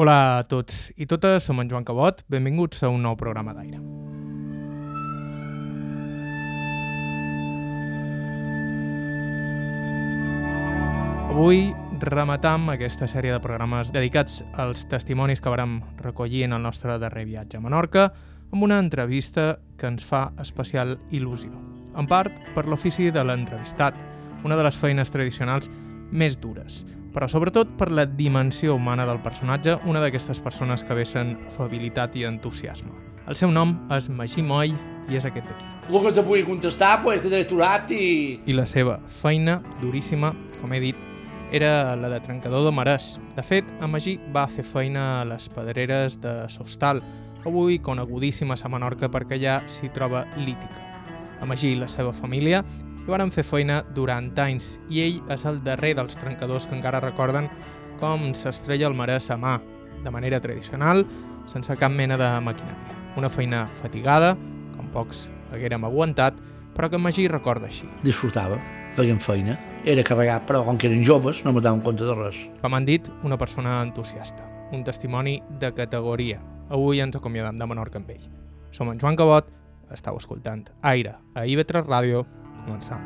Hola a tots i totes, som en Joan Cabot, benvinguts a un nou programa d'aire. Avui rematam aquesta sèrie de programes dedicats als testimonis que vàrem recollir en el nostre darrer viatge a Menorca amb una entrevista que ens fa especial il·lusió. En part per l'ofici de l'entrevistat, una de les feines tradicionals més dures, però sobretot per la dimensió humana del personatge, una d'aquestes persones que vessen afabilitat i entusiasme. El seu nom és Magí Moll i és aquest d'aquí. El que te pugui contestar, pues, quedaré aturat i... I la seva feina duríssima, com he dit, era la de trencador de marès. De fet, a Magí va fer feina a les pedreres de Sostal, avui conegudíssimes a Menorca perquè allà s'hi troba lítica. A Magí i la seva família hi varen fer feina durant anys i ell és el darrer dels trencadors que encara recorden com s'estrella el marès a mà, de manera tradicional, sense cap mena de maquinària. Una feina fatigada, com pocs haguérem aguantat, però que en Magí recorda així. Disfrutava, fèiem feina. Era carregat, però com que eren joves no me daven compte de res. Com han dit, una persona entusiasta, un testimoni de categoria. Avui ens acomiadam de Menorca amb ell. Som en Joan Cabot, estàu escoltant Aire a IB3 Ràdio. Començam.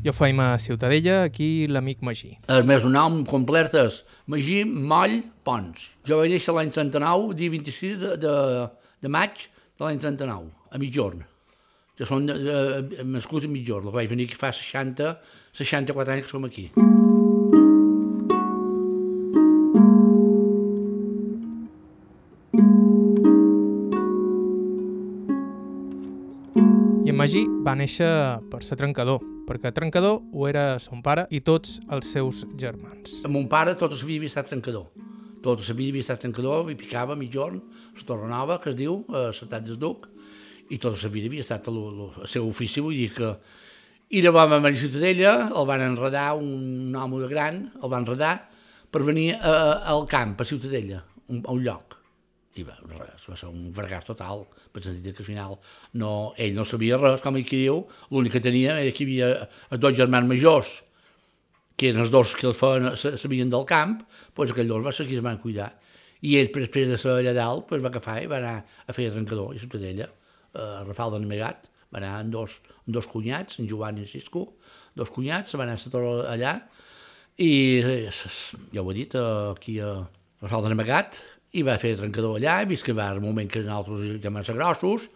Jo feim a Ciutadella, aquí l'amic Magí. El meu nom complet és Magí Moll Pons. Jo vaig néixer l'any 39, dia 26 de, de, de maig de l'any 39, a mitjorn. Jo som de, de, nascut a mitjorn, vaig venir aquí fa 60, 64 anys que som aquí. I en Magí va néixer per ser trencador, perquè trencador ho era son pare i tots els seus germans. Mon pare la vida havia estat trencador. Tota la vida havia estat trencador, i picava a mitjorn, a Torrenova, que es diu, a Ciutat del Duc, i tota la vida havia estat el, el, seu ofici, vull dir que... I la vam a Maria Ciutadella, el van enredar, un home de gran, el van enredar per venir a, al camp, a Ciutadella, un, a un lloc. I va, res, va ser un vergàs total, per sentit que al final no, ell no sabia res, com ell que diu, l'únic que tenia era que hi havia els dos germans majors, que eren els dos que el feien, sabien del camp, doncs aquells dos va ser qui es van cuidar. I ell, després de ser allà dalt, doncs va agafar i va anar a fer trencador a Ciutadella, a Rafal de Nemegat, va anar amb dos, amb dos cunyats, en Joan i en Cisco, dos cunyats, va anar a estar allà, i ja ho he dit, aquí a Rafal de Nemegat, i va fer trencador allà, he vist que va un moment que nosaltres ja van ser grossos,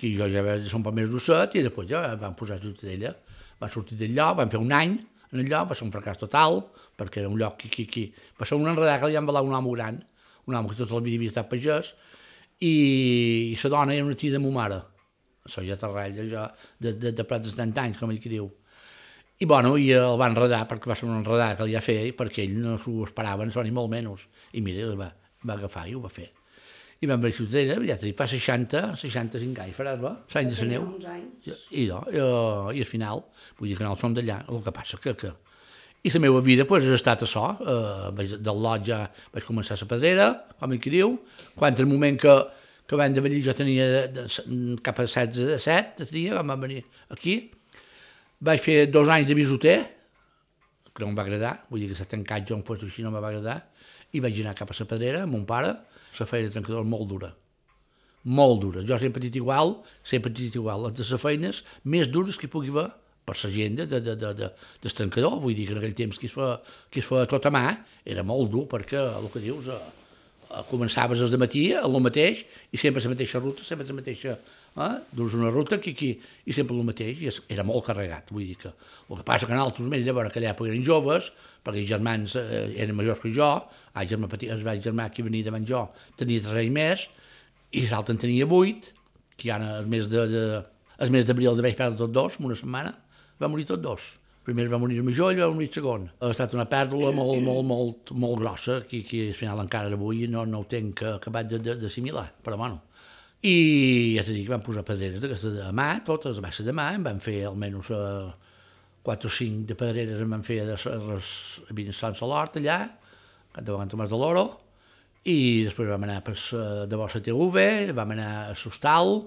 que jo ja vaig ser un poc més d'osset, i després ja van posar Ciutadella. Va sortir del lloc, van fer un any en el lloc, va ser un fracàs total, perquè era un lloc que, que, que va ser un enredat que li van valer un home gran, un home que tota la vida havia estat pagès, i, la dona era una tia de ma mare, això ja t'arrella ja de, de, de prop de 70 anys, com ell que diu. I bueno, i el van enredar perquè va ser un enredat que li va fer, perquè ell no s'ho esperava, ni molt menys. I mira, el va, va agafar i ho va fer. I vam veure Ciutadella, ja t'he dit, fa 60, 65 anys faràs, va? L'any de la neu. I, i, i, i al final, vull dir que no som d'allà, el que passa que, que... I la meva vida pues, ha estat això, eh, vaig, del lot ja vaig començar a la pedrera, com que diu, quan el moment que, que vam de venir jo tenia de, de, cap a 16 de 7, tenia, quan vam venir aquí, vaig fer dos anys de bisoter, que no em va agradar, vull dir que s'ha tancat jo un lloc així no em va agradar, i vaig anar cap a la pedrera amb mon pare, la feina de trencador molt dura, molt dura. Jo sempre he dit igual, sempre he dit igual, les de les feines més dures que hi pugui haver per la gent de, de, de, de, de trencador, vull dir que en aquell temps que es fa, que es fa tot a mà era molt dur perquè el que dius, eh, eh, començaves el matí, el mateix, i sempre la mateixa ruta, sempre la mateixa eh? dus una ruta que aquí, i sempre el mateix, i era molt carregat, vull dir que el que passa que nosaltres, més llavors, que allà eren joves, perquè els germans eh, eren majors que jo, el germà petit, el germà que venia davant jo tenia tres anys més, i l'altre en tenia vuit, que ara el mes de, de el mes d'abril de vaig perdre tots dos, en una setmana, va morir tots dos. Primer va morir el major i va morir el segon. Ha estat una pèrdua molt, molt, molt, molt grossa, que, que al final encara avui no, no ho tenc acabat d'assimilar, però bueno. I ja t'he dit que vam posar pedreres d'aquestes de mà, totes a base de mà, en vam fer almenys uh, 4 o 5 de pedreres en vam fer de les Vines Sant Salort allà, de Mas de l'Oro, I després vam anar per, eh, de Bossa TV, vam anar a Sostal,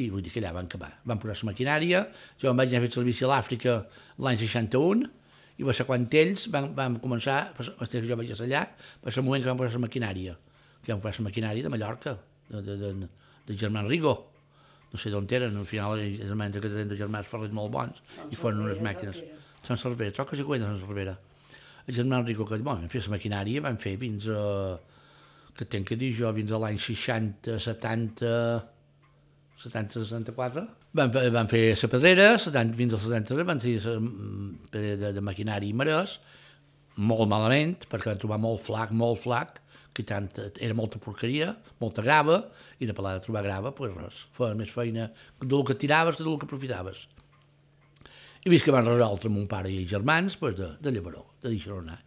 i vull dir que allà van acabar. Van posar la maquinària, jo em vaig anar a fer servici a l'Àfrica l'any 61, i va ser quan ells van, van començar, el que jo vaig estar allà, va ser el moment que van posar la maquinària, que van posar la maquinària de Mallorca, de, de, de, de Germán Rigo. No sé d'on eren, al final els germans que tenen de germans ferrets molt bons, i foren unes màquines. Sant Cervera, troca si cuenta Sant Cervera. El germán Rigo, que bon, van fer la maquinària, van fer fins a, que tenc que dir jo, fins a l'any 60, 70, 70-64. Van, fer- van fer la pedrera, 70, fins al 73 van fer la pedrera de, de maquinari i marès, molt malament, perquè van trobar molt flac, molt flac, que tant, era molta porqueria, molta grava, i de parlar de trobar grava, doncs res, feia més feina del que tiraves que del que aprofitaves. I vist que van resoldre mon pare i germans, doncs de, de Llevaró, de deixar anar.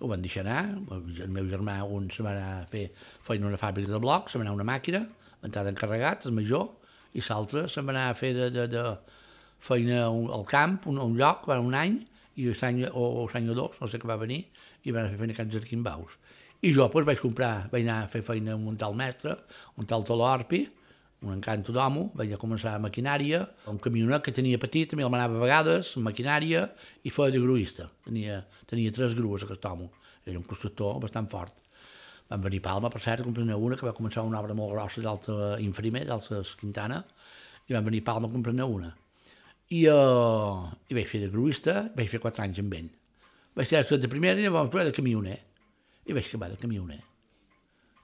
Ho van deixar anar, el meu germà, un se va anar a fer feina una fàbrica de blocs, se va anar una màquina, va entrar d'encarregat, el major, i l'altre se'n va anar a fer de, de, de feina un- al camp, un, un lloc, va un any, i l'any o, o l'any o dos, no sé què va venir, i va anar a fer feina a Can Jarquimbaus. I jo doncs, vaig comprar, vaig anar a fer feina amb un tal mestre, un tal Tolo Orpi, un encanto d'homo, vaig a començar a maquinària, un camionet que tenia petit, també el manava a vegades, maquinària, i feia de gruista. Tenia, tenia tres grues, aquest home. Era un constructor bastant fort. Van venir Palma, per cert, a comprar una, que va començar una obra molt grossa d'Alta Infrimer, d'Alta Quintana, i van venir Palma a comprar una. I, uh, I vaig fer de gruista, vaig fer quatre anys amb ell. Vaig ser de primera i llavors de camioner. I vaig acabar de camioner.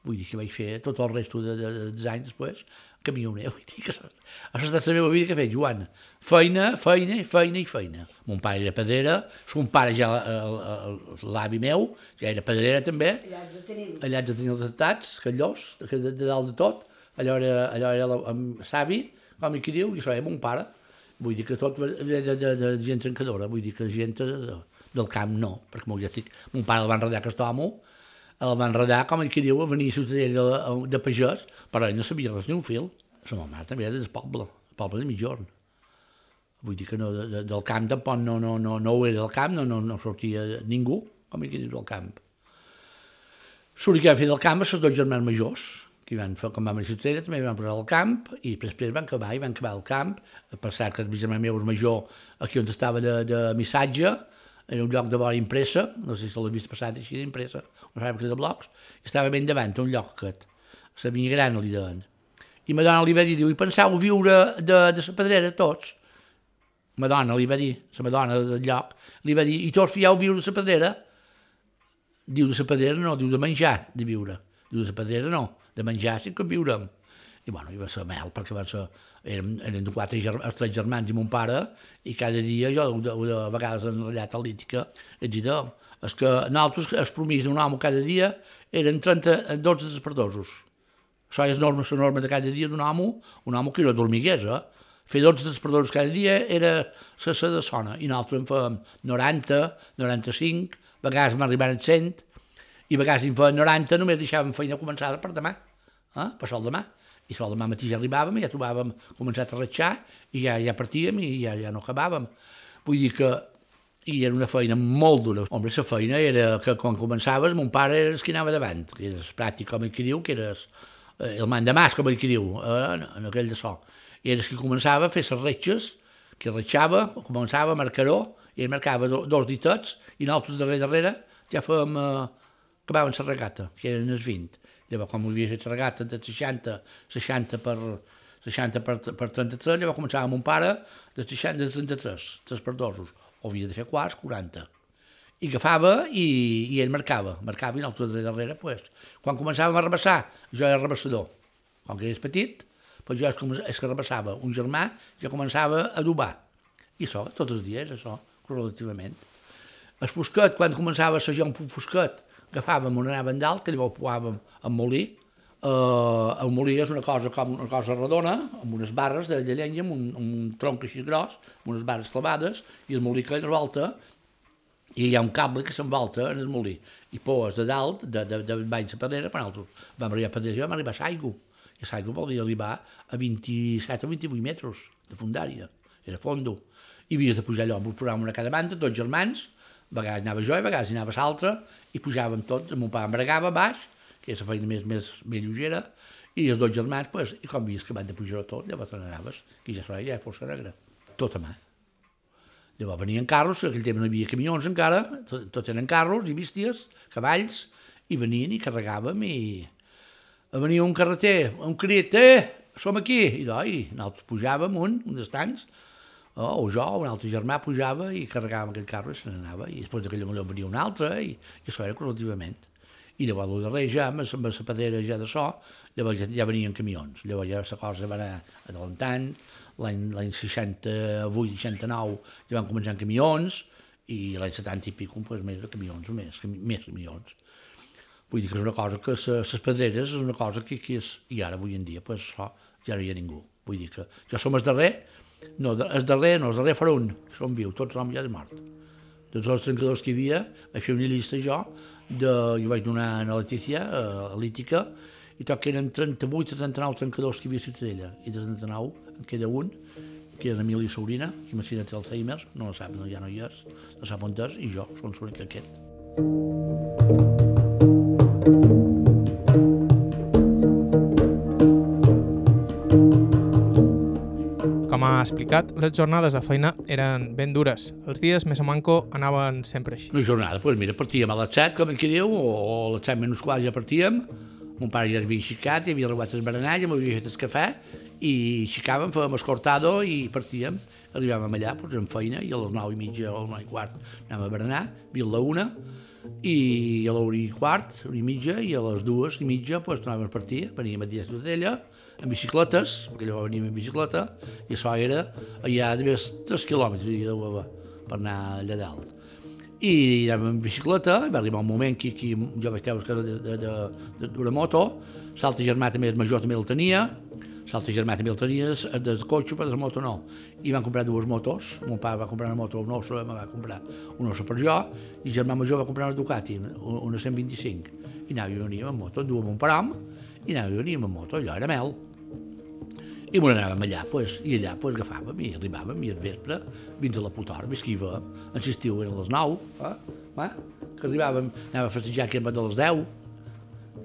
Vull dir que vaig fer tot el resto de, de, de, dels anys després, camioner. Vull dir que això, ha estat la meva vida que he fet, Joan. Feina, feina, feina i feina. Mon pare era pedrera, son pare ja, el- l'avi meu, ja era pedrera també, Allà ens tenim. allà tenir els estats, callós, de, de, de dalt de tot, allò era, allò era la, amb savi, com qui diu, i això era mon pare. Vull dir que tot de, de, de, de gent trencadora, vull dir que gent de, de, del camp no, perquè molt ja estic, mon pare el va enredar aquest home, el va enredar, com qui diu, a venir a Ciutadella de, de pagès, però ell no sabia res ni un fil. La meva mare també era del poble, el poble de Mitjorn. Vull dir que no, de, de, del camp tampoc no, no, no, no ho era del camp, no, no, no sortia ningú, com qui diu, del camp. Surt que van fer del camp els dos germans majors, que van fer, quan vam a Ciutadella, també van posar al camp, i després van acabar, i van acabar al camp, per cert que el germà meu és major, aquí on estava de, de missatge, era un lloc de vora impresa, no sé si l'has vist passat així d'impresa, una fàbrica de blocs, i estava ben davant, un lloc aquest, la gran li deien. I ma dona li va dir, diu, i pensau viure de, de la pedrera tots? Ma dona li va dir, la madona del lloc, li va dir, i tots fieu viure de la pedrera? Diu de la pedrera no, diu de menjar, de viure. Diu de la pedrera no, de menjar sí que en viurem. I bueno, i va ser mel, perquè van ser, érem, eren quatre germans, els tres germans i mon pare, i cada dia jo, de, de, vegades enrotllat a lítica, ets dir, és que nosaltres, el promís d'un home cada dia eren 30, 12 desperdosos. Això és norma, la norma de cada dia d'un home, un home que no dormigués, eh? Fer 12 desperdosos cada dia era la sa de sona, i nosaltres en fèiem 90, 95, a vegades a 100, i a vegades en feien 90, només deixàvem feina començada per demà, eh? per sol demà. I sol demà matí ja arribàvem, ja trobàvem començat a ratxar, i ja, ja partíem i ja, ja no acabàvem. Vull dir que i era una feina molt dura. Home, la feina era que quan començaves, mon pare era el que anava davant, que eres pràctic, com el que diu, que eres eh, el man de mas, com el que diu, eh, en, en aquell de so. I eres qui començava a fer les retxes, que retxava, començava a marcaró, i ell marcava do, dos ditets, i nosaltres darrere, darrere, ja fèiem, eh, acabàvem la regata, que eren els 20. Llavors, quan havia regata de 60, 60 per, 60 per, per 33, llavors començava amb un pare de 60 de 33, 3 per dosos. O havia de fer quarts, 40. I agafava i, i ell marcava, marcava i nosaltres de darrere, pues. Quan començàvem a rebassar, jo era rebassador. Com que eres petit, pues jo és, com, és que rebassava. Un germà ja començava a dubar. I això, tots els dies, això, relativament. El fosquet, quan començava a assajar un fosquet, agafàvem una nava en dalt, que llavors posàvem en molí. Uh, el molí és una cosa com una cosa redona, amb unes barres de llenya, amb un, amb un tronc així gros, amb unes barres clavades, i el molí que revolta, i hi ha un cable que s'envolta en el molí. I pous de dalt, de, de, de baix a pedrera, per nosaltres vam arribar a pedrera, vam arribar a Saigo. I Saigo vol dir arribar a 27 o 28 metres de fundària. Era fondo. I havies de pujar allò, ens posàvem una a cada banda, tots germans, a vegades anava jo i a vegades anava l'altre, i pujàvem tots, mon pare em bregava baix, que és la feina més, més, més lleugera, i els dos germans, pues, i com vies que van de pujar tot, llavors te n'anaves, que ja ja fos negra, tot a mà. Llavors venien carros, en aquell temps no hi havia camions encara, tot, tot eren carros i bísties, cavalls, i venien i carregàvem i... Venia un carreter, un crit, eh, som aquí, i, do, i nosaltres pujàvem un, un dels tancs, o jo, un altre germà pujava i carregàvem aquell carro i se n'anava, i després d'aquell moment venia un altre, i, i això era col·lectivament. I llavors el darrer ja, amb, amb la pedrera ja de so, llavors ja, ja venien camions, llavors ja la cosa va anar adelantant, l'any 68-69 ja van començar camions, i l'any 70 i pico, pues, més de camions, més, més camions. Vull dir que és una cosa que les pedreres és una cosa que, que és, i ara avui en dia, pues, això ja no hi ha ningú. Vull dir que jo som el darrer, no, el darrer no, el darrer farà un, que som viu, tots l'home ja és mort. De tots els trencadors que hi havia, vaig fer una llista jo, de, jo vaig donar a la Letícia, a l'Ítica, i tot que eren 38 o 39 trencadors que hi havia a Ciutadella, i de 39 en queda un, que és Emili Sobrina, que imagina't té Alzheimer, no la sap, no, ja no hi és, no sap on és, i jo, són l'únic aquest. Com ha explicat, les jornades de feina eren ben dures. Els dies més a manco anaven sempre així. Una jornada, doncs mira, partíem a les 7, com aquí diu, o a les 7 menys quart ja partíem. Mon pare ja havia aixecat, hi havia rebat el berenar, ja m'havia fet el cafè, i aixecàvem, fèiem escortado i partíem. Arribàvem allà, doncs, en feina, i a les 9 i mitja o a les 9 i quart anàvem a berenar, havia la una, i a l'hora i quart, i mitja, i a les dues i mitja doncs, tornàvem a partir, veníem a Dies d'Otella, en bicicletes, perquè llavors veníem en bicicleta, i això era allà de més 3 quilòmetres de per anar allà dalt. I anàvem en bicicleta, i va arribar un moment que, que jo vaig treure de, de, de, d'una moto, l'altre germà també, el major també el tenia, l'altre germà també el tenia del cotxe, però de la moto no. I van comprar dues motos, mon pare va comprar una moto, un oso, me va comprar un oso per jo, i el germà major va comprar una Ducati, una 125. I anàvem i veníem en moto, duem un param, i anàvem i veníem en moto, allò era mel i me n'anàvem allà, pues, i allà pues, agafàvem i arribàvem, i al vespre, fins a la Putor, va, en l'estiu eren les 9, eh? eh? que arribàvem, anàvem a festejar que de les 10,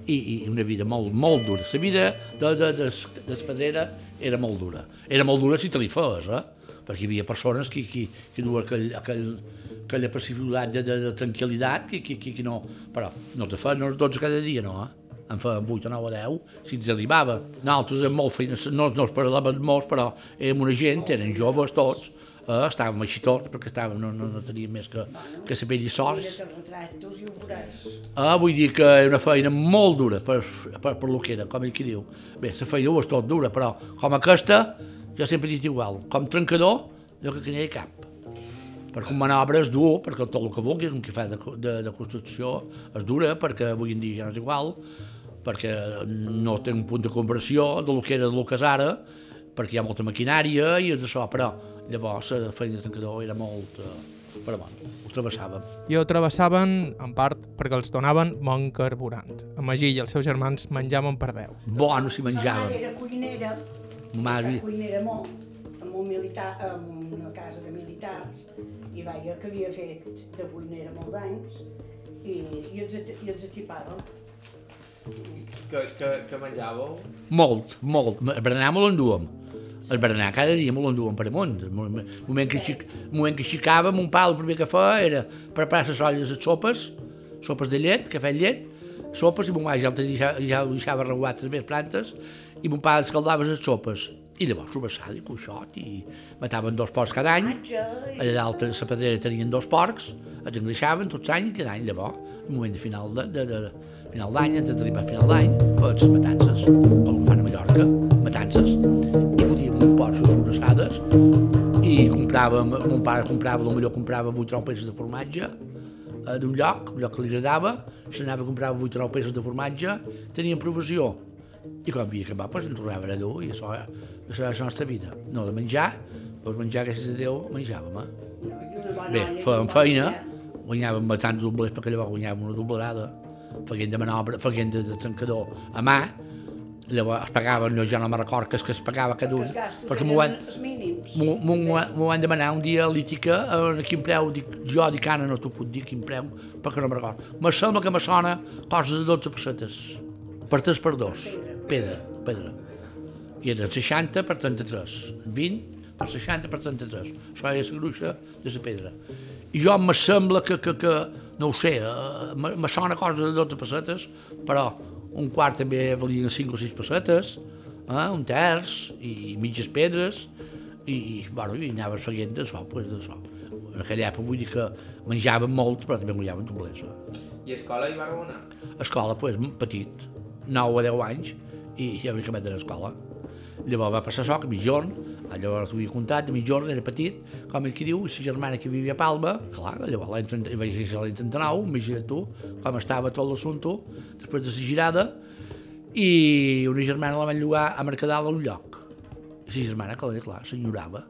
i, i una vida molt, molt dura. La vida de, de, de, d'espadrera era molt dura. Era molt dura si te li fes, eh? perquè hi havia persones que, que, que duen aquell, aquell, aquella passivitat de, de, de tranquil·litat que, que, que, que no... Però no te fan no, 12 cada dia, no, eh? En feien 8 o 9 o 10, si ens arribava. Nosaltres érem molt feines, no, no els parlàvem molts, però érem una gent, eren joves tots, eh, estàvem així tots, perquè estàvem, no, no, no teníem més que, que la pell i sols. Eh, vull dir que és una feina molt dura per, per, per lo que era, com ell que diu. Bé, la feina ho és tot dura, però com aquesta, jo sempre he dit igual, com trencador, jo que ha cap perquè un manobra és dur, perquè tot el que vulguis, un que fa de, de, de construcció és dura, perquè avui en dia ja no és igual, perquè no té un punt de conversió del que era del que és ara, perquè hi ha molta maquinària i és això, però llavors la feina de tancador era molt... Eh, però bueno, ho travessàvem. I ho travessaven, en part, perquè els donaven bon carburant. En Magí i els seus germans menjaven per deu. Bueno, si menjaven. Mare era cuinera, Ma era cuinera molt, en un militar, en una casa de militars, i vaia que havia fet de cuinera molts anys, i, i, els, i els atipava. Que, que, que menjàveu? Molt, molt. El berenar me l'enduem. El berenar cada dia me l'enduem per amunt. El moment que, xic, el moment que xicava, mon pare el primer que feia era preparar les olles de sopes, sopes de llet, cafè amb llet, sopes, i mon mare ja, el tenia, ja ho deixava regulat les més plantes, i mon pare escaldava les sopes. I llavors sobrassada i cuixot, i mataven dos porcs cada any. Allà dalt a la pedrera tenien dos porcs, els engreixaven tots anys i cada any llavors, el moment de final de, de, de, final d'any, antes d'arribar a final d'any, les matances, com fan a Mallorca, matances, i fotíem un porc sobrassades, i compràvem, mon pare comprava, potser comprava 8 o 9 peces de formatge, eh, d'un lloc, un lloc que li agradava, s'anava a comprar 8 o 9 peces de formatge, teníem provisió, i quan havia acabat, doncs, en tornava a dur, i això, això era la nostra vida. No, de menjar, doncs menjar, gràcies a Déu, menjàvem, eh? Bé, fèiem feina, guanyàvem bastants doblers, perquè llavors guanyàvem una doblerada, feien de manobra, feien de, de trencador a mà, llavors es pagaven, jo ja no me record que es, que es pagava cada un, perquè m'ho van, m'ho van demanar un dia a l'Ítica, a quin preu, dic, jo dic, Anna, no t'ho puc dir quin preu, perquè no me record. Me sembla que me sona coses de 12 pessetes per 3 per 2, pedra, pedra. I era 60 per 33, 20 per 60 per 33. Això és la gruixa de la pedra. I jo me sembla que, que, que no ho sé, eh, me, sona cosa de 12 pessetes, però un quart també valia 5 o 6 pessetes, eh, un terç, i mitges pedres, i, i, bueno, i anaves fent d'això, pues, d'això. En aquella època vull dir que menjaven molt, però també menjaven doblers. Eh? I a escola hi va? A escola, pues, petit, 9 o 10 anys, i ja havia acabat de l'escola. Llavors va passar això, que mitjorn, llavors t'ho havia contat, de mitjorn era petit, com el que diu, la germana que vivia a Palma, clar, llavors l'any 30 vaig l'any 39, imagina't tu, com estava tot l'assumpte, després de la girada, i una germana la van llogar a Mercadal a un lloc. I la germana, clar, clar s'enyorava,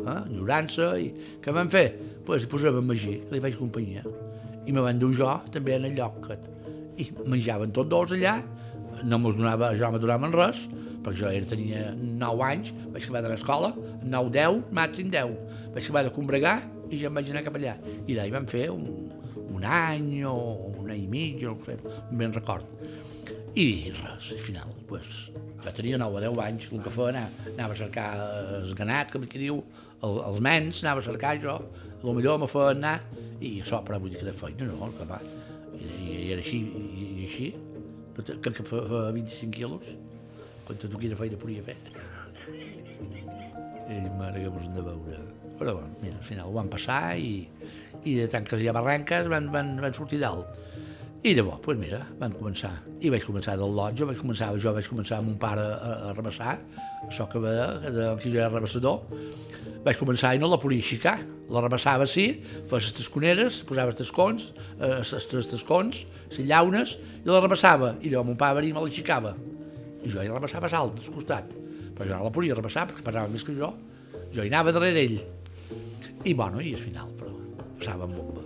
eh? enyorant-se, i què van fer? Doncs pues, hi posàvem Magí, que li faig companyia, i me van dur jo també en el lloc, i menjaven tots dos allà, no mos donava, jo no me donaven res, perquè jo era, tenia 9 anys, vaig acabar de l'escola, 9, 10, màxim 10. Vaig acabar de combregar i ja em vaig anar cap allà. I d'ahir vam fer un, un any o un any i mig, no sé, ben record. I res, al final, pues, jo tenia 9 o 10 anys, el que feia anar, anava a cercar el ganat, com que diu, el, els mens, anava a cercar jo, a lo millor me feia anar, i això, però vull dir que de feina, no, que va, i, i era així, i, i així, crec que feia 25 quilos, quan tu quina feina podia fer. I mare que mos hem de veure. Però bueno, mira, al final ho van passar i, i de tranques i a barranques van, van, van sortir dalt. I llavors, doncs mira, van començar. I vaig començar del lot, jo vaig començar, jo vaig començar amb un pare a, a rebassar, això que de, que jo era rebassador. Vaig començar i no la podia aixecar. La rebassava sí, feia les tasconeres, posava els tascons, eh, els tascons, les llaunes, i la rebassava. I llavors mon pare venia i me l'aixecava i jo ja la passava alt, al costat. Però jo no la podia repassar perquè passava més que jo. Jo hi anava darrere ell. I bueno, i al final, però passava amb bomba.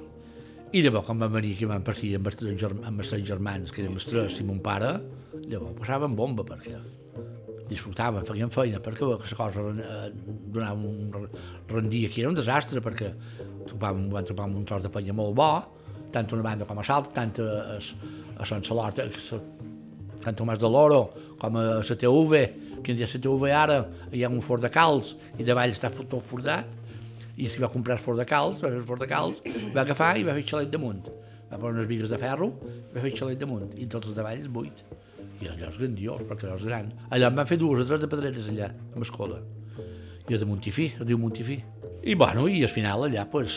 I llavors, quan vam venir aquí, vam partir amb els, germ amb els germans, que érem els tres i mon pare, llavors passava amb bomba, perquè disfrutaven, feien feina, perquè la cosa eh, donava un rendir aquí, era un desastre, perquè trobàvem, vam trobar un tros de penya molt bo, tant una banda com a l'altra, tant a, a Sant Salort, Sant Tomàs de l'Oro, com a la TV, que dia la TV ara hi ha un fort de calç i davall està tot fordat, i si va comprar el fort de calç, va fer el fort de calç, va agafar i va fer xalet damunt. Va posar unes vigues de ferro, va fer xalet damunt, i tots els davalls buit. I allò és grandiós, perquè allò és gran. Allà em van fer dues o tres de pedreres allà, amb escola. I de Montifí, es diu Montifí. I bueno, i al final allà, pues,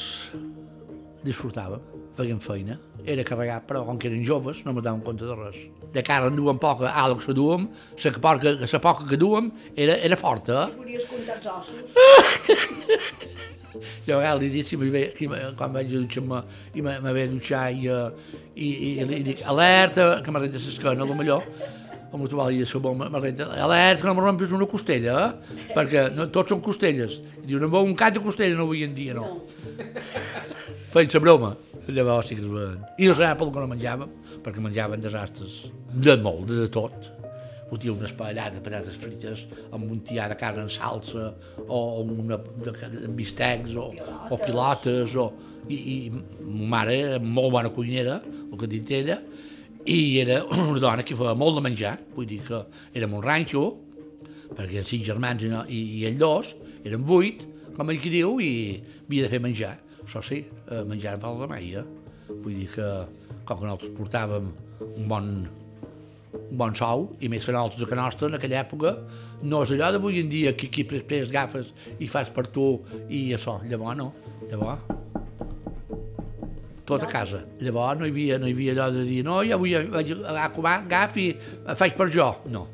disfrutàvem, fèiem feina. Era carregat, però com que eren joves no me daven compte de res. De cara en duem poca, a que duem, la poca, la poca que duem era, era forta. Eh? Podies comptar els ossos. jo a vegades li dic, si ve, quan vaig a dutxar-me, i me ve a dutxar i, i, i, i, li dic, alerta, que m'arrenta l'esquena, lo millor, com tu volies ser bon, m'arrenta, alerta, que no rompis una costella, eh? perquè no, tots són costelles. I diu, no un cap de costella no avui en dia, no. no. Feien la broma. Llavors sí que es veien. I no sabia pel que no menjàvem, perquè menjaven desastres de molt, de, de tot. Fotia unes paellades de patates frites amb un tià de carn en salsa, o una de, de bistecs, o, o pilotes, o, i, i ma mare era molt bona cuinera, el que dit ella, i era una dona que feia molt de menjar, vull dir que érem un ranxo, perquè cinc germans i, i, i ell dos, eren vuit, com ell que diu, i havia de fer menjar. Això sí, eh, menjar en falta mai, eh? Vull dir que, com que nosaltres portàvem un bon, un bon sou, i més que nosaltres que nostra, en aquella època, no és allò d'avui en dia que aquí pres gafes i fas per tu i això, llavors no, llavors tot a casa. Llavors no hi havia, no hi havia allò de dir no, ja vull vaig a agaf i faig per jo. No.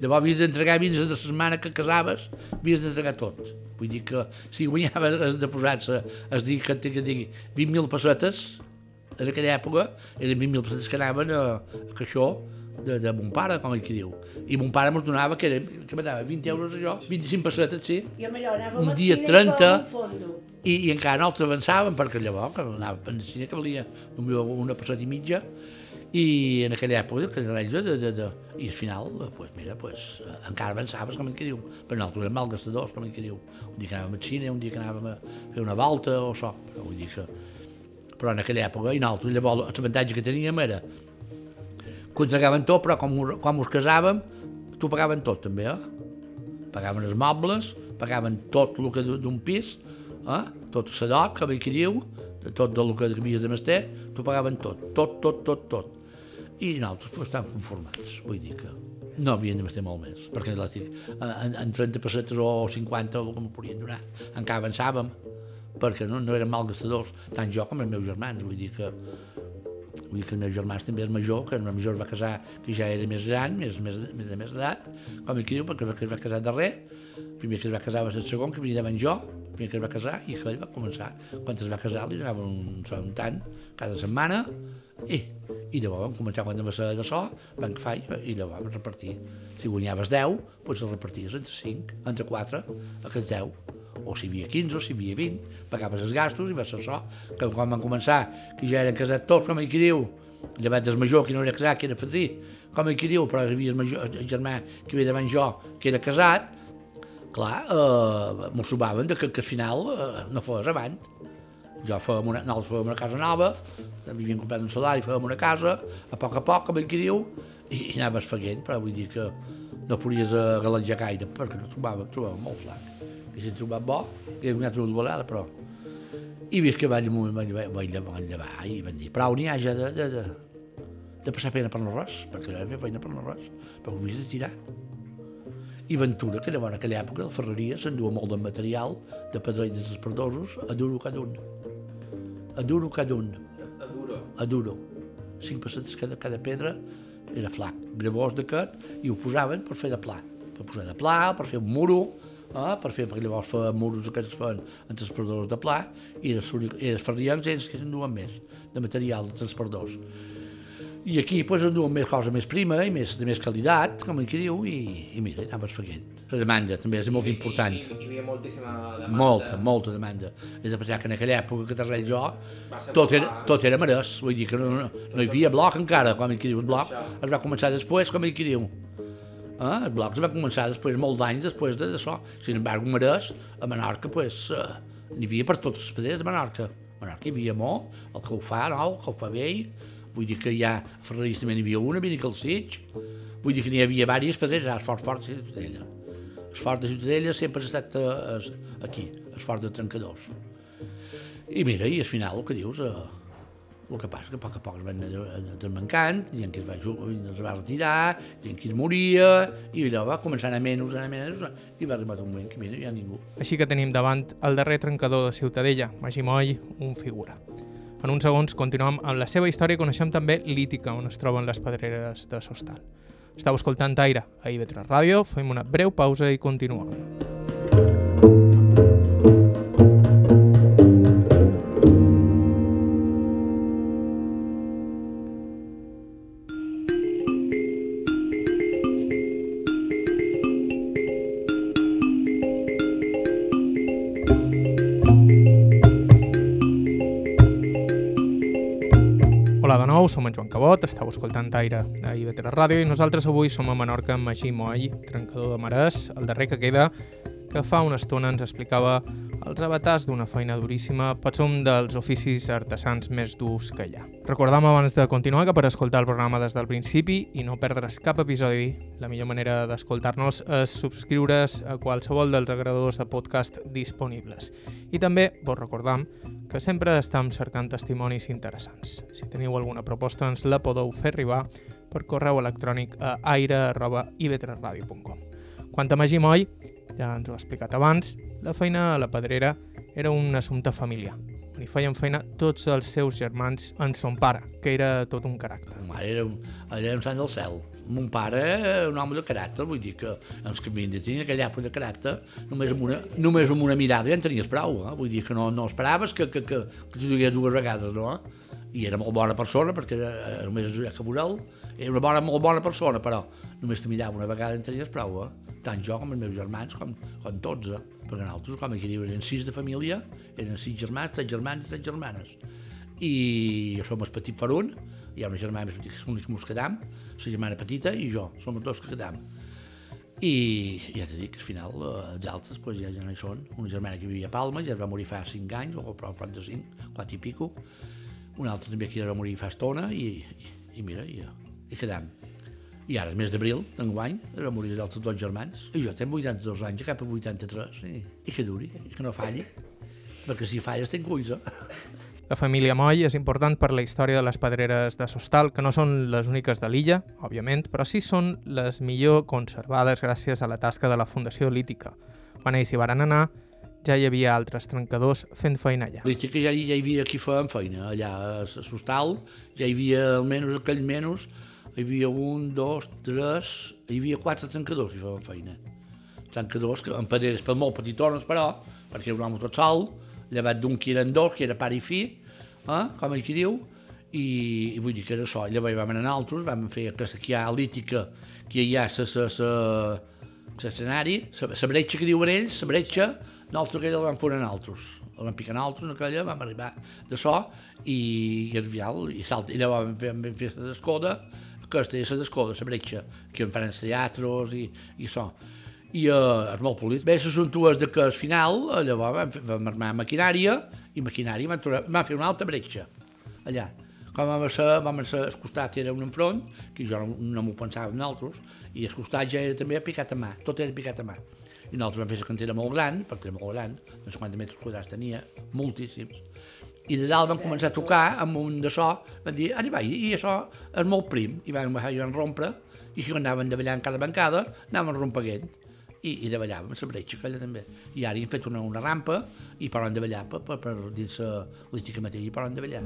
Llavors havies d'entregar fins a la setmana que casaves, havies d'entregar tot. Vull dir que si guanyava de posar-se, es digui que, que digui 20.000 pessetes, en aquella època eren 20.000 pessetes que anaven a, a caixó de, de mon pare, com ell que diu. I mon pare ens donava, que, era, que me dava 20 euros això, 25 pessetes, sí. I allò anava un dia 30, i, i encara nosaltres avançàvem, perquè llavors, que anava a cine que valia una passeta i mitja, i en aquella època, que era de, de, de, de, i al final, pues, mira, pues, encara avançaves, com en què diu, però nosaltres érem malgastadors, com en què diu. Un dia que anàvem al cine, un dia que anàvem a fer una volta o això, però vull dir que... Però en aquella època, i nosaltres, llavors, l'avantatge que teníem era que ho entregaven tot, però com, com us casàvem, t'ho pagaven tot també, eh? Pagaven els mobles, pagaven tot el que d'un pis, eh? tot el sadot, com aquí diu, tot el que havies de mestre, t'ho pagaven tot, tot, tot, tot, tot. I nosaltres pues, estàvem conformats, vull dir que no havien de mestre molt més, perquè en, en 30 pessetes o 50 o el que m'ho podien donar, encara avançàvem, perquè no, no eren malgastadors, tant jo com els meus germans, vull dir que Vull dir que el meu germà també és major, que el meu major es va casar, que ja era més gran, més, més, més de més edat, com aquí diu, perquè que es va casar darrer. El primer que es va casar va ser el segon, que venia davant jo, el primer que es va casar, i aquell va començar. Quan es va casar li donava un, un tant cada setmana, i, i llavors vam començar quan va ser de so, vam fer, i llavors vam repartir. Si guanyaves 10, doncs el reparties entre 5, entre 4, aquests 10 o si hi havia 15 o si hi havia 20, pagaves els gastos i va ser això, que quan van començar, que ja eren casats tots, com aquí diu, llevat del major, que no era casat, que era fadrí, com aquí diu, però hi havia el, major, el germà que ve davant jo, que era casat, clar, eh, m'ho sobaven de que, que al final eh, no fos avant. Jo fèiem una, nosaltres fèiem una casa nova, havíem comprat un salari, fèiem una casa, a poc a poc, com aquí diu, i, i anaves faguent, però vull dir que no podies eh, gaire, perquè no trobàvem, trobàvem molt flac que s'ha trobat bo, que donat una vegada, però... I vist que vaig, vaig, vaig, vaig, vaig llevar i van dir, prou n'hi ha ja de, de, de, de passar pena per l'arròs, perquè havia feina per l'arròs, però ho havies de tirar. I Ventura, que llavors en aquella època la ferreria s'endua molt de material de pedra i dels perdosos a duro cada un. A duro cada un, A duro. a duro. Cinc pessetes cada, cada pedra era flac, gravós d'aquest, i ho posaven per fer de pla. Per posar de pla, per fer un muro, eh? per fer, perquè llavors feien muros aquests es feien en transportadors de pla, i els, i els ferrians ells que s'enduen més de material de transportadors. I aquí pues, enduen més cosa més prima i més, de més qualitat, com aquí diu, i, i mira, anaves faguent. La demanda també és molt important. Hi, hi, hi havia moltíssima demanda. Molta, molta demanda. És de pensar que en aquella època que t'arrel jo, tot era, tot era marès. Vull dir que no, no, no hi havia bloc encara, com aquí diu. El bloc es va començar després, com aquí diu. Eh? El bloc va començar després, molts anys després de d'això. Sin embargo, marès, a Menorca, pues, eh, n'hi havia per totes les pedreres de Menorca. A Menorca hi havia molt, el que ho fa nou, el que ho fa vell, vull dir que ja a Ferreries també n'hi havia una, a Calcig, vull dir que n'hi havia diverses pedreres, ara Fort Fort i Ciutadella. El fort de Ciutadella sempre ha estat eh, aquí, el fort de Trencadors. I mira, i al final el que dius, eh, el que passa que a poc a poc es van anar desmancant, gent que es va, es va retirar, gent que es moria, i allò va començar a anar menys, a anar menys, i va arribar un moment que mira, ja ningú. Així que tenim davant el darrer trencador de Ciutadella, Magí Moll, un figura. En uns segons continuem amb la seva història i coneixem també l'Ítica, on es troben les pedreres de Sostal. Estau escoltant Aire a IB3 Ràdio, fem una breu pausa i continuem. Som en Joan Cabot, estàu escoltant Aire a IB3 Ràdio i nosaltres avui som a Menorca amb Magí Moll, trencador de Marès, el darrer que queda, que fa una estona ens explicava els avatars d'una feina duríssima, pot ser un dels oficis artesans més durs que hi ha. Recordam abans de continuar que per escoltar el programa des del principi i no perdre's cap episodi, la millor manera d'escoltar-nos és subscriure's a qualsevol dels agradadors de podcast disponibles. I també vos recordam que sempre estem cercant testimonis interessants. Si teniu alguna proposta ens la podeu fer arribar per correu electrònic a aire.ib3radio.com. Quant a Moll, ja ens ho ha explicat abans, la feina a la pedrera era un assumpte familiar. Hi feien feina tots els seus germans en son pare, que era tot un caràcter. Ma mare era un, era un sant del cel. Mon pare era un home de caràcter, vull dir que els que havien de tenir aquella època de caràcter, només amb una, només amb una mirada ja en tenies prou, eh? vull dir que no, no esperaves que, que, que, que t'ho digués dues vegades, no? I era molt bona persona, perquè era, era només que veurel, era una bona, molt bona persona, però només te mirava una vegada en tenies prou, eh? Tant jo com els meus germans, com, com tots, eh? perquè nosaltres, com aquí diu, eren sis de família, eren sis germans, tres germans i tres germanes i jo som el petit un, hi ha una germana més petita que és l'únic que mos quedam, la germana petita i jo, som els dos que quedam. I ja t'he dit que al final eh, els altres pues, ja, ja no hi són. Una germana que vivia a Palma ja es va morir fa 5 anys, o prou prop de 5, 4 i pico. Una altra també que ja va morir fa estona i, i, i mira, i, i quedam. I ara, el mes d'abril, d'enguany, va morir els dos germans. I jo tinc 82 anys, cap a 83, i, i que duri, i que no falli. Perquè si falles tinc ulls, eh? La família Moll és important per la història de les pedreres de Sostal, que no són les úniques de l'illa, òbviament, però sí són les millor conservades gràcies a la tasca de la Fundació Lítica. Quan ells hi varen anar, ja hi havia altres trencadors fent feina allà. Dic que ja, ja hi havia qui feien feina, allà a Sostal, ja hi havia almenys aquell menys, hi havia un, dos, tres, hi havia quatre trencadors que feien feina. Trencadors que, amb pedreres per molt petitones, però, perquè era un home tot sol, llevat d'un que eren dos, que era pare i fill, eh? com ell qui diu, i, i vull dir que era això. Llavors vam anar altres, vam fer aquesta que hi ha lítica, que hi ha l'escenari, la bretxa que diuen ells, la bretxa, nosaltres aquella la vam fer en altres. La vam picar altres, en aquella, vam arribar de so, i, i al final, i, salta, i llavors vam fer, vam fer d'escoda, aquesta és la d'escoda, la bretxa, que en fan els teatres i, i això i uh, és molt polit. Bé, les són dues de que al final, llavors vam, fer, vam armar maquinària i maquinària vam, trobar, vam fer una altra bretxa allà. Com vam ser, vam ser, el costat era un enfront, que jo no, no m'ho pensava nosaltres, i el costat ja era també picat a mà, tot era picat a mà. I nosaltres vam fer la cantera molt gran, perquè era molt gran, no sé quants metres quadrats tenia, moltíssims, i de dalt vam començar a tocar amb un de so, van dir, anem i, i això és molt prim, i baixar i vam rompre, i si anaven davallant cada bancada, anàvem rompeguent i, i davallàvem la bretxa aquella també. I ara hi hem fet una, una rampa i poden davallar per, per, per dins la lística mateixa i poden davallar.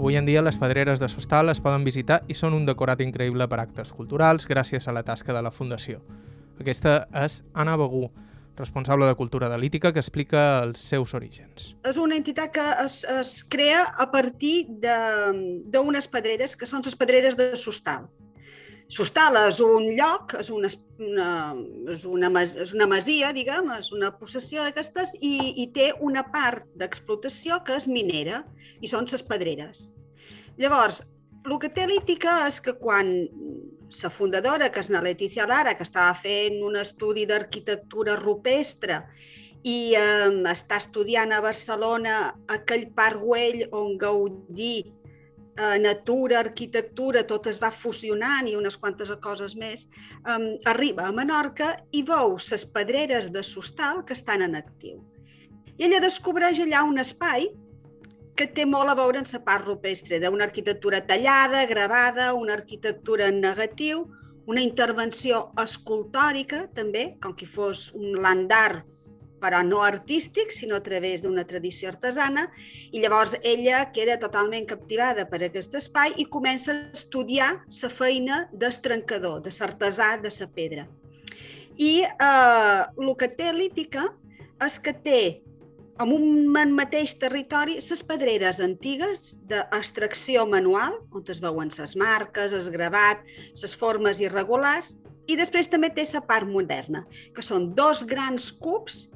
Avui en dia les pedreres de Sostal es poden visitar i són un decorat increïble per actes culturals gràcies a la tasca de la Fundació. Aquesta és Anna Begú, responsable de Cultura Analítica, que explica els seus orígens. És una entitat que es, es crea a partir d'unes pedreres, que són les pedreres de Sostal. Sostal és un lloc, és una, una, és una, és una masia, diguem, és una possessió d'aquestes, i, i té una part d'explotació que és minera, i són les pedreres. Llavors, el que té l'ítica és que quan la fundadora, que és la Letícia Lara, que estava fent un estudi d'arquitectura rupestre i eh, està estudiant a Barcelona aquell parc Güell on Gaudí, eh, natura, arquitectura, tot es va fusionant i unes quantes coses més, eh, arriba a Menorca i veu les pedreres de Sostal que estan en actiu. I ella descobreix allà un espai que té molt a veure amb la part rupestre, d'una arquitectura tallada, gravada, una arquitectura en negatiu, una intervenció escultòrica, també, com que fos un landar però no artístic, sinó a través d'una tradició artesana, i llavors ella queda totalment captivada per aquest espai i comença a estudiar la feina d'estrencador, de l'artesà de la pedra. I eh, el que té l'ítica és que té en un mateix territori les pedreres antigues d'extracció manual, on es veuen les marques, el gravat, les formes irregulars, i després també té la part moderna, que són dos grans cubs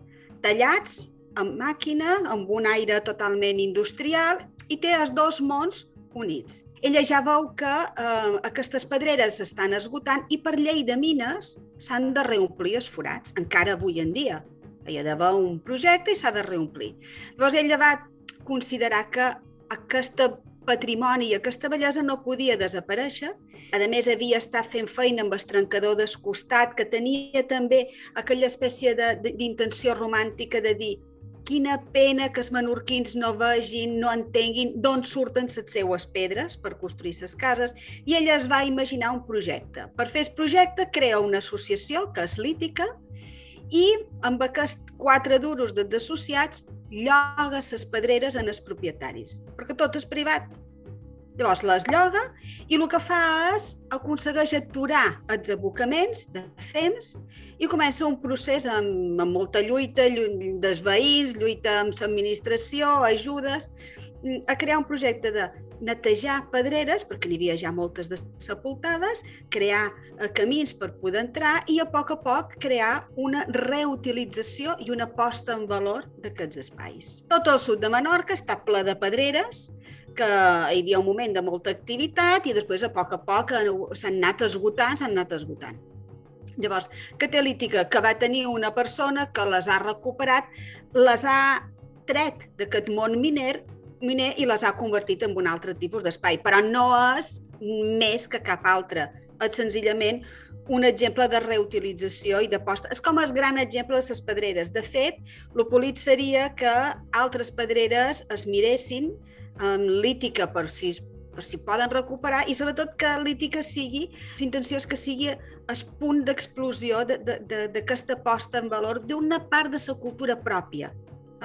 tallats amb màquina, amb un aire totalment industrial, i té els dos mons units. Ella ja veu que eh, aquestes pedreres s'estan esgotant i per llei de mines s'han de reomplir els forats, encara avui en dia hi ha d'haver un projecte i s'ha de reomplir. Llavors ella va considerar que aquest patrimoni i aquesta bellesa no podia desaparèixer. A més, havia estat fent feina amb el trencador descostat, que tenia també aquella espècie d'intenció romàntica de dir quina pena que els menorquins no vegin, no entenguin d'on surten les seues pedres per construir les cases, i ella es va imaginar un projecte. Per fer el projecte, crea una associació, que és Lítica, i amb aquests quatre duros dels associats lloga les pedreres en els propietaris, perquè tot és privat. Llavors les lloga i el que fa és aconsegueix aturar els abocaments de FEMS i comença un procés amb, amb molta lluita dels veïns, lluita amb l'administració, ajudes, a crear un projecte de netejar pedreres, perquè n'hi havia ja moltes de sepultades, crear eh, camins per poder entrar i a poc a poc crear una reutilització i una posta en valor d'aquests espais. Tot el sud de Menorca està ple de pedreres, que hi havia un moment de molta activitat i després a poc a poc eh, s'han anat esgotant, s'han anat esgotant. Llavors, Catalítica, que va tenir una persona que les ha recuperat, les ha tret d'aquest món miner, miner i les ha convertit en un altre tipus d'espai, però no és més que cap altre. És senzillament un exemple de reutilització i d'aposta. És com el gran exemple de les pedreres. De fet, l'opolit seria que altres pedreres es miressin amb lítica per si, per si poden recuperar i sobretot que lítica sigui, l'intenció és que sigui el punt d'explosió d'aquesta posta en valor d'una part de la cultura pròpia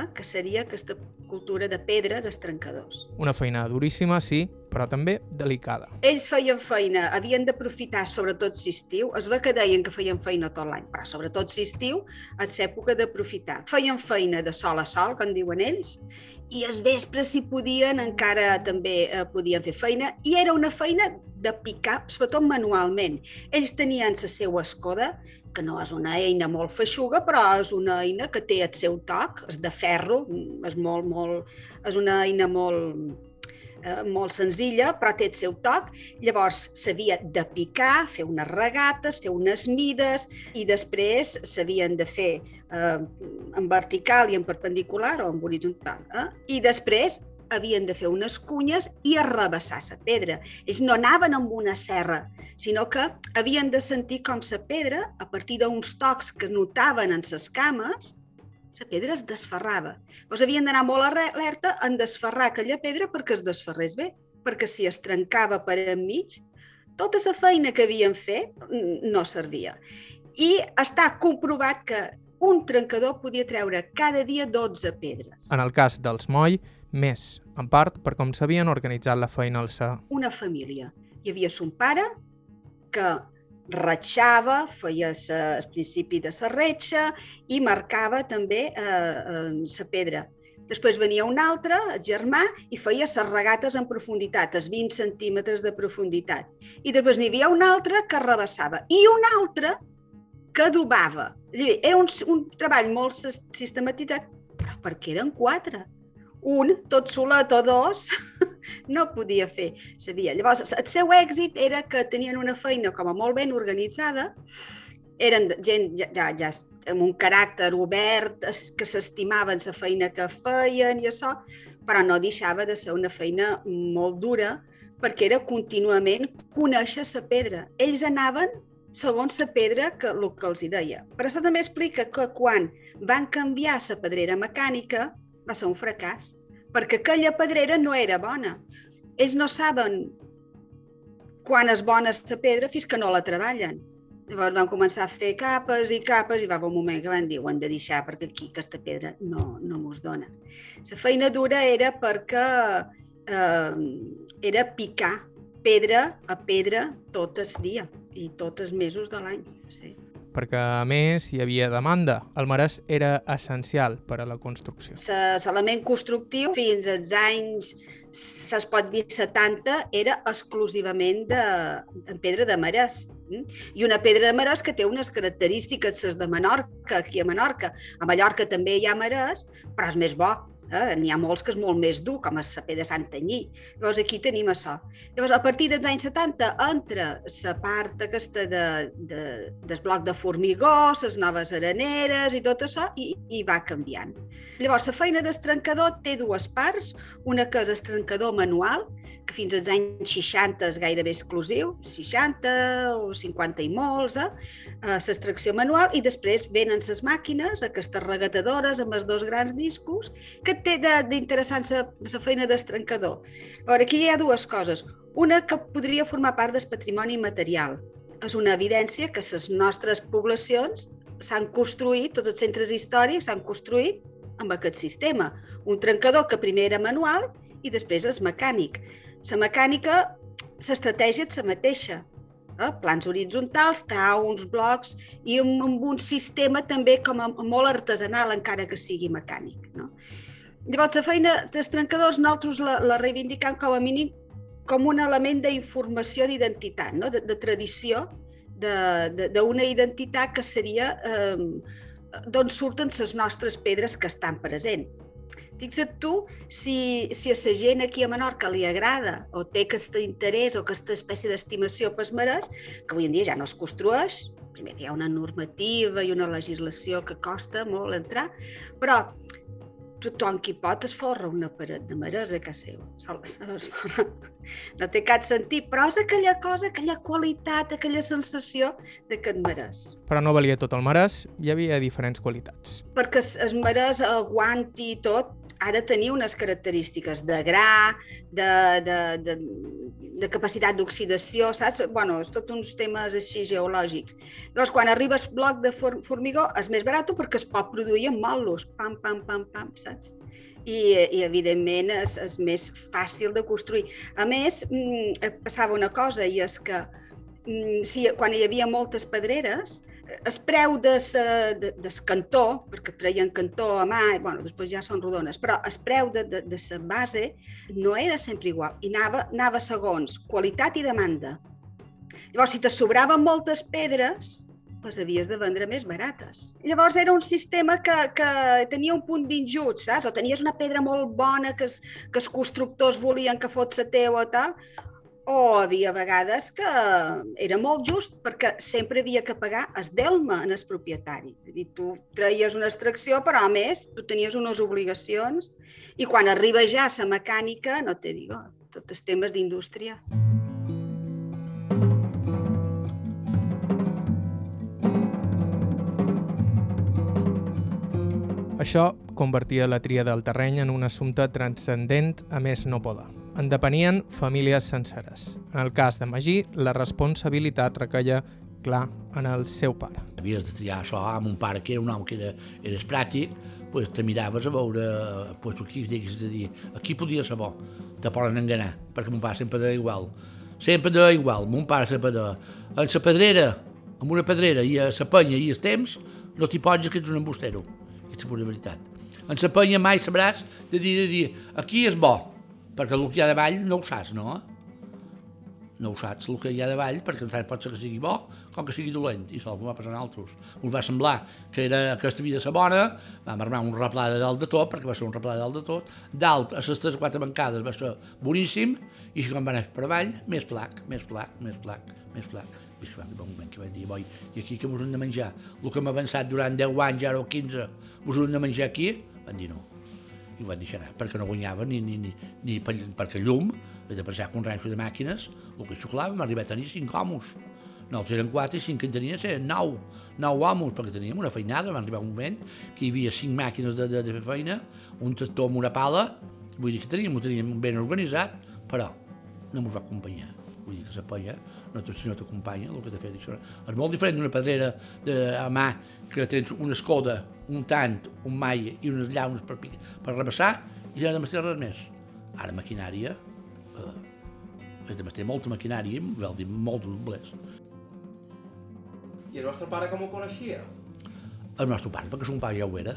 eh? que seria aquesta cultura de pedra dels trencadors. Una feina duríssima, sí, però també delicada. Ells feien feina, havien d'aprofitar sobretot si estiu, es va que deien que feien feina tot l'any, però sobretot si estiu és època d'aprofitar. Feien feina de sol a sol, com diuen ells, i els vespres, si podien, encara també eh, podien fer feina, i era una feina de picar, sobretot manualment. Ells tenien la seva escoda, que no és una eina molt feixuga, però és una eina que té el seu toc, és de ferro, és, molt, molt, és una eina molt, eh, molt senzilla, però té el seu toc. Llavors s'havia de picar, fer unes regates, fer unes mides i després s'havien de fer eh, en vertical i en perpendicular o en horitzontal. Eh? I després havien de fer unes cunyes i arrabassar la pedra. Ells no anaven amb una serra, sinó que havien de sentir com la pedra, a partir d'uns tocs que notaven en les cames, la pedra es desferrava. Llavors havien d'anar molt alerta en desferrar aquella pedra perquè es desferrés bé, perquè si es trencava per enmig, tota la feina que havien fet no servia. I està comprovat que un trencador podia treure cada dia 12 pedres. En el cas dels Moll, més, en part per com s'havien organitzat la feina al sa. Una família. Hi havia son pare, que ratxava, feia el principi de la retxa i marcava també eh, eh, pedra. Després venia un altre, el germà, i feia les regates en profunditat, els 20 centímetres de profunditat. I després n'hi havia un altre que arrabassava. I un altre que adobava. Era un, un treball molt sistematitzat, però perquè eren quatre un, tot solet o dos, no podia fer sabia. Llavors, el seu èxit era que tenien una feina com a molt ben organitzada, eren gent ja, ja, ja amb un caràcter obert, que s'estimaven la feina que feien i això, però no deixava de ser una feina molt dura perquè era contínuament conèixer la pedra. Ells anaven segons la pedra que el que els hi deia. Però això també explica que quan van canviar la pedrera mecànica, va ser un fracàs, perquè aquella pedrera no era bona. Ells no saben quan és bona la pedra fins que no la treballen. Llavors van començar a fer capes i capes i va haver un moment que van dir ho hem de deixar perquè aquí aquesta pedra no, no mos dona. La feina dura era perquè eh, era picar pedra a pedra tot el dia i tots els mesos de l'any. Sí perquè a més hi havia demanda. El marès era essencial per a la construcció. L'element constructiu fins als anys es pot dir 70 era exclusivament de, de pedra de marès. Mm? I una pedra de marès que té unes característiques, de Menorca, aquí a Menorca. A Mallorca també hi ha marès, però és més bo Eh? N'hi ha molts que és molt més dur, com el saper de Santanyí. Llavors aquí tenim això. Llavors, a partir dels anys 70 entra la part aquesta de, de, del bloc de formigó, les noves areneres i tot això, i, i va canviant. Llavors, la feina d'estrencador té dues parts, una que és estrencador manual, que fins als anys 60 és gairebé exclusiu, 60 o 50 i molts, eh? l'extracció manual, i després venen les màquines, aquestes regatadores amb els dos grans discos, que té d'interessant la feina d'estrencador. Ara, aquí hi ha dues coses. Una que podria formar part del patrimoni material. És una evidència que les nostres poblacions s'han construït, tots els centres històrics s'han construït amb aquest sistema. Un trencador que primer era manual i després és mecànic. La mecànica, l'estratègia és la mateixa. Eh? Plans horitzontals, uns blocs i amb, amb un sistema també com a, molt artesanal, encara que sigui mecànic. No? Llavors, la feina dels trencadors nosaltres la, la reivindicam com a mínim com un element d'informació d'identitat, no? de, de tradició, d'una identitat que seria eh, d'on surten les nostres pedres que estan presents. Fixa't tu si, si a la gent aquí a Menorca li agrada o té aquest interès o aquesta espècie d'estimació pels marès, que avui en dia ja no es construeix, primer que hi ha una normativa i una legislació que costa molt entrar, però tothom qui pot es forra una paret de marès a casa seva. Forra. No té cap sentit, però és aquella cosa, aquella qualitat, aquella sensació d'aquest marès. Però no valia tot el marès, hi havia diferents qualitats. Perquè es- el marès aguanti tot, ha de tenir unes característiques de gra, de, de, de, de capacitat d'oxidació, saps? bueno, és tot uns temes així geològics. Llavors, quan arriba el bloc de for formigó, és més barat perquè es pot produir amb molos, pam, pam, pam, pam, saps? I, i evidentment, és, és més fàcil de construir. A més, mm, eh, passava una cosa, i és que mm, si, quan hi havia moltes pedreres, el preu de sa, de, del cantó, perquè treien cantó a mà, i, bueno, després ja són rodones, però el preu de, de, de la base no era sempre igual, i anava, anava segons qualitat i demanda. Llavors, si te sobraven moltes pedres, les havies de vendre més barates. Llavors era un sistema que, que tenia un punt d'injust, saps? O tenies una pedra molt bona que, es, que els constructors volien que fos la teua o tal, o havia vegades que era molt just perquè sempre havia que pagar es delma en el propietari. És a dir, tu treies una extracció, però a més tu tenies unes obligacions i quan arriba ja la mecànica, no te digo, tots els temes d'indústria. Això convertia la tria del terreny en un assumpte transcendent a més no poder. En depenien famílies senceres. En el cas de Magí, la responsabilitat recaia clar en el seu pare. Havies de triar això amb un pare que era un home que era, eres pràctic, pues, te miraves a veure pues, aquí, digues de dir, aquí podia ser bo, te poden enganar, perquè mon pare sempre deia igual. Sempre deia igual, mon pare sempre deia, en la pedrera, amb una pedrera i a la penya i els temps, no t'hi pots que ets un embustero. I és la veritat. En la penya mai sabràs de dir, de dir, aquí és bo, perquè el que hi ha davall no ho saps, no? no ho saps el que hi ha davall, perquè saps pot ser que sigui bo com que sigui dolent, i sol va passar a altres. Us va semblar que era aquesta vida sa bona, vam armar un replà de dalt de tot, perquè va ser un replà de dalt de tot, dalt, a les tres o quatre bancades va ser boníssim, i quan va anar per avall, més flac, més flac, més flac, més flac. I va arribar un moment que vaig dir, boi, i aquí que mos hem de menjar? El que hem avançat durant 10 anys, ara o 15, mos hem de menjar aquí? Van dir no, i van deixar anar, perquè no guanyava ni, ni, ni, ni per, perquè llum, de que un ranxo de màquines, el que xuclava, m'ha arribat a tenir cinc homes. Nosaltres eren quatre i cinc que en tenia eren nou, nou homes, perquè teníem una feinada, va arribar un moment que hi havia cinc màquines de, de, de feina, un tractor amb una pala, vull dir que teníem, ho teníem ben organitzat, però no ens va acompanyar. Vull dir que la polla, no, t- si no t'acompanya, el que t'ha fet això. És molt diferent d'una pedrera de, a mà que tens una escoda, un tant, un maia i unes llaunes per, per rebassar i ja no m'estic res més. Ara maquinària, eh, de meter molta maquinària, vol dir molt doblers. I el vostre pare com ho coneixia? El nostre pare, perquè son pare ja ho era.